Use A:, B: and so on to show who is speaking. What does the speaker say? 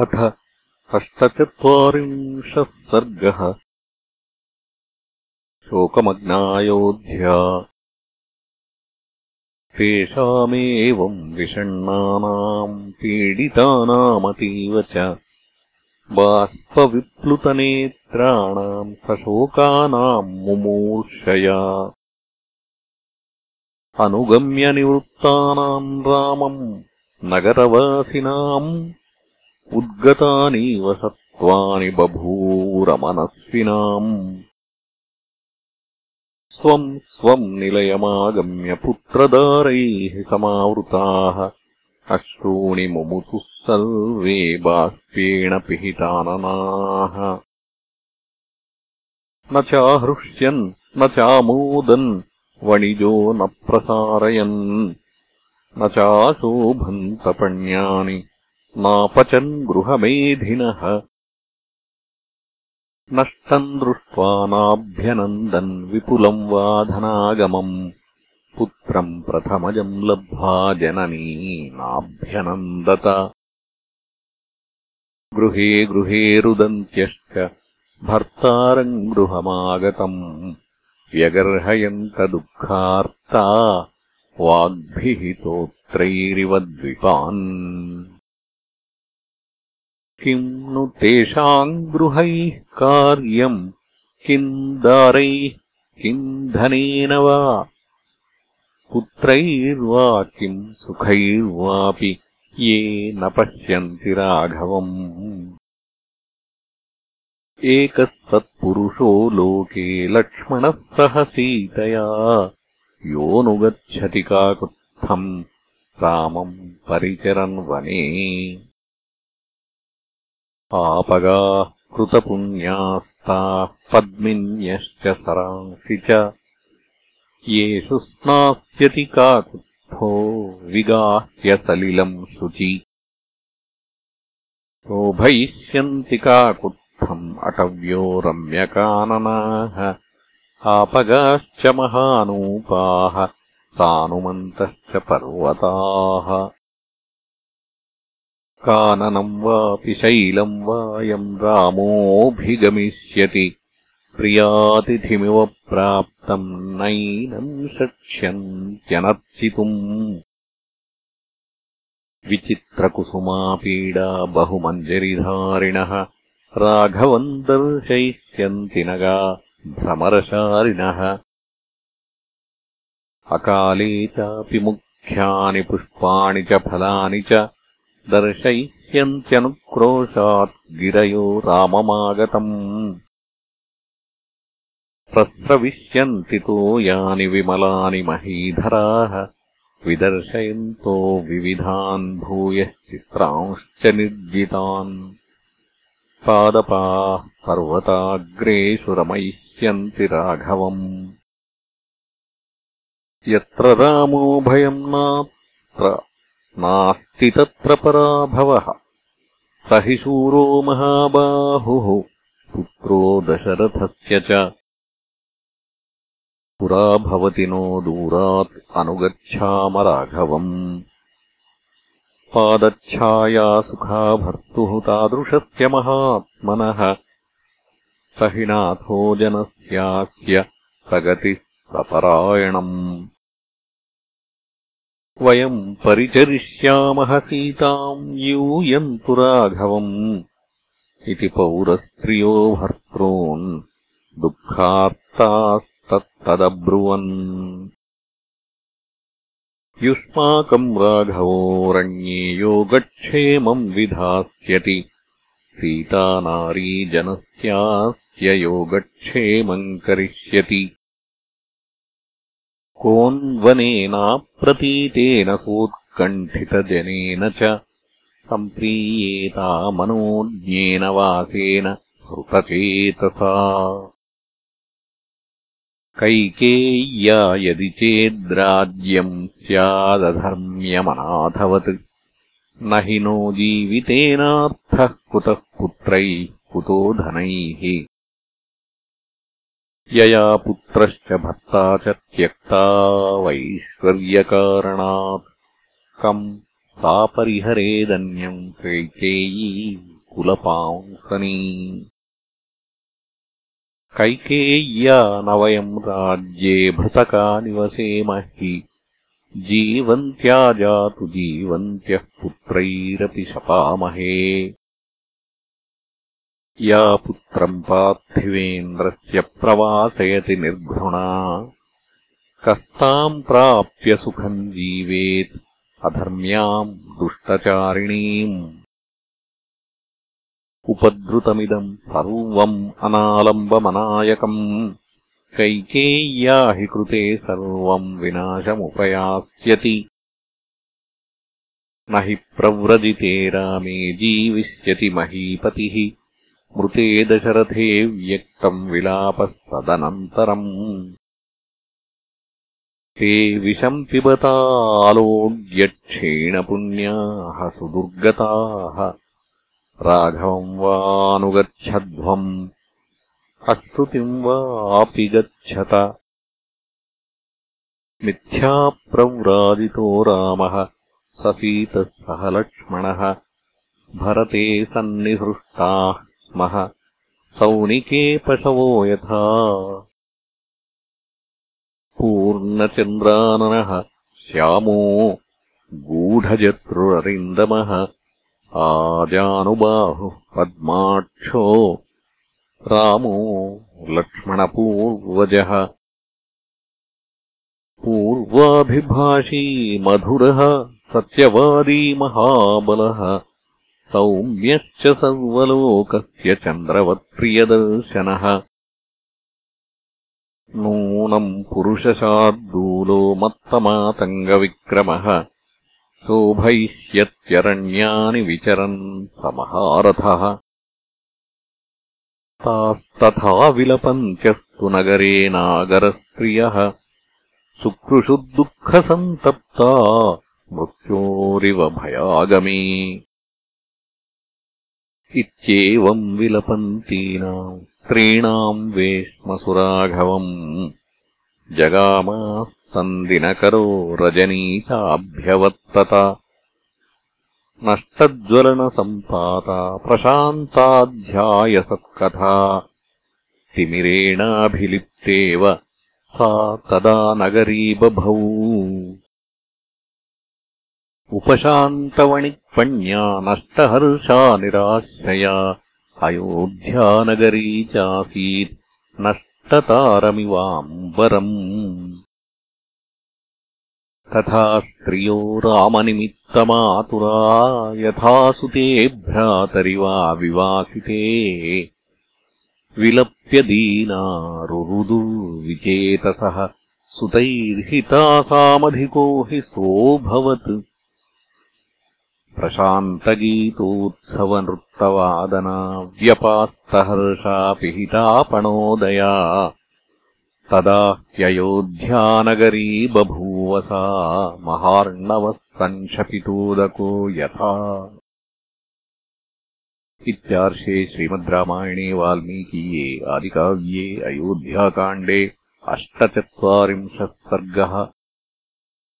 A: अथ अष्टचत्वारिंशः सर्गः। शोकमग्नायोध्या। तेषामेवम् विषण्णानाम् पीडितानामतीव च। बाष्पविप्लुतनेत्राणाम् सशोकानाम् मुमूर्षया। अनुगम्यनिवृत्तानाम् रामम् नगरवासिनाम् उद्गतानीव सत्त्वानि बभूवुरमनस्विनाम् स्वम् स्वम् निलयमागम्य पुत्रदारैः समावृताः। अश्रूणि मुमुतुः सर्वे बाष्पेण पिहिताननाः। न चाहृष्यन् न चामोदन् वणिजो न प्रसारयन्। न चाशोभन्तपण्यानि नापचन् गृहमेधिनः। नष्टम् दृष्ट्वा नाभ्यनन्दन् विपुलम् वाधनागमम्। पुत्रम् प्रथमजम् लब्ध्वा जननी नाभ्यनन्दत। गृहे गृहे रुदन्त्यश्च भर्तारम् गृहमागतम्। व्यगर्हयन्तदुःखार्ता वाग्भिः तोत्रैरिव द्विपान् किम् नु तेषाम् गृहैः कार्यम्? किम् दारैः? किम् धनेन वा? पुत्रैर्वा किम् सुखैर्वापि? ये न पश्यन्ति राघवम्। एकस्तत्पुरुषो लोके लक्ष्मणः सह सीतया। योऽनुगच्छति काकुत्थम्? रामम् परिचरन् वने आपगाः कृतपुण्यास्ताः पद्मिन्यश्च सरांसि च। येषु स्नास्यति काकुत्स्थो विगाह्यसलिलम् शुचि। शोभयिष्यन्ति काकुत्स्थम् अटव्यो रम्यकाननाः। आपगाश्च महानूपाः सानुमन्तश्च पर्वताः काननम् वापि शैलम् वायम् रामोऽभिगमिष्यति। प्रियातिथिमिव प्राप्तम् नैनम् शक्ष्यन्त्यनर्चितुम् विचित्रकुसुमापीडा बहुमञ्जरिधारिणः राघवम् दर्शयिष्यन्ति नगा भ्रमरशारिणः। अकाले चापि मुख्यानि पुष्पाणि च फलानि च दर्शयिष्यन्त्यनुक्रोशात् गिरयो राममागतम्। प्रस्रविष्यन्ति तो यानि विमलानि महीधराः। विदर्शयन्तो विविधान् भूयश्चित्रांश्च निर्जितान्। पादपाः पर्वताग्रेषु रमयिष्यन्ति राघवम्। यत्र रामो भयम् नात्र नास्ति तत्र पराभवः। स हि शूरो महाबाहुः। पुत्रो दशरथस्य च। पुरा भवति नो दूरात् अनुगच्छाम राघवम्। पादच्छाया सुखा भर्तुः तादृशस्य महात्मनः। स हि नाथो जनस्यास्य सगतिः सपरायणम् वयम् परिचरिष्यामः सीताम् यूयन्तु राघवम् इति पौरस्त्रियो भर्तॄन् दुःखार्तास्तत्तदब्रुवन् युष्माकम् राघवोरण्ये योगक्षेमम् विधास्यति। सीता नारीजनस्यास्य योगक्षेमम् करिष्यति कोऽन्वनेनाप्रतीतेन सोत्कण्ठितजनेन च सम्प्रीयेता मनोज्ञेन वासेन हृतचेतसा। कैकेय्या यदि चेद्राज्यम् स्यादधर्म्यमनाथवत्। न हि नो जीवितेनार्थः कुतः पुत्रैः कुतो धनैः यया पुत्रश्च भर्ता च त्यक्ता वैश्वर्यकारणात्। कम् सा परिहरेदन्यम् कैकेयी कुलपांसनी। कैकेय्या न वयम् राज्ये भृतका निवसेम हि जीवन्त्या जातु जीवन्त्यः पुत्रैरपि शपामहे या पुत्रम् पार्थिवेन्द्रस्य प्रवासयति निर्घृणा। कस्ताम् प्राप्य सुखम् जीवेत् अधर्म्याम् दुष्टचारिणीम्। उपद्रुतमिदम् सर्वम् अनालम्बमनायकम्। कैकेय्या हि कृते सर्वम् विनाशमुपयास्यति। न हि प्रव्रजिते रामे जीविष्यति महीपतिः मृते दशरथे व्यक्तम् विलापस्तदनन्तरम्। ते विषम् पिबतालोड्यक्षीणपुण्याः सुदुर्गताः। राघवम् वानुगच्छध्वम् अश्रुतिम् वापि गच्छत। मिथ्याप्रव्राजितो रामः ससीतः सह लक्ष्मणः भरते सन्निसृष्टाः स्मः सौनिके पशवो यथा। पूर्णचन्द्राननः श्यामो गूढजत्रुररिन्दमः। आजानुबाहुः पद्माक्षो। रामो लक्ष्मणपूर्वजः। पूर्वाभिभाषी मधुरः सत्यवादी महाबलः सौम्यश्च सर्वलोकस्य चन्द्रवत्प्रियदर्शनः। नूनम् पुरुषशार्दूलो मत्तमातङ्गविक्रमः। शोभयिष्यत्यरण्यानि विचरन् समहारथः तास्तथा विलपन्त्यस्तु नगरे नागरस्त्रियः। सुकृशुद्दुःखसन्तप्ता मृत्योरिव भयागमे इत्येवम् विलपन्तीनाम् स्त्रीणाम् वेश्मसुराघवम् जगामास् सन्दिनकरो रजनीचाभ्यवर्तत नष्टज्वलनसम्पाता प्रशान्ताध्यायसत्कथा। तिमिरेणाभिलिप्तेव सा तदा नगरी बभौ उपशान्तवणिक्पण्या नष्टहर्षा निराश्रया। अयोध्यानगरी चासीत् नष्टतारमिवाम्बरम्। तथा स्त्रियो रामनिमित्तमातुरा यथा सुते भ्रातरिवा विवासिते। विलप्य दीना रुरुदुर्विचेतसः सुतैर्हितासामधिको हि सोऽभवत् प्रशान्तगीतोत्सवनृत्तवादना व्यपास्तहर्षा पिहितापणोदया तदा ह्ययोध्यानगरी बभूव सा महार्णवः सङ्क्षपितोदको यथा। इत्यार्षे श्रीमद् रामायणे वाल्मीकीये आदिकाव्ये अयोध्याकाण्डे अष्टचत्वारिंशः सर्गः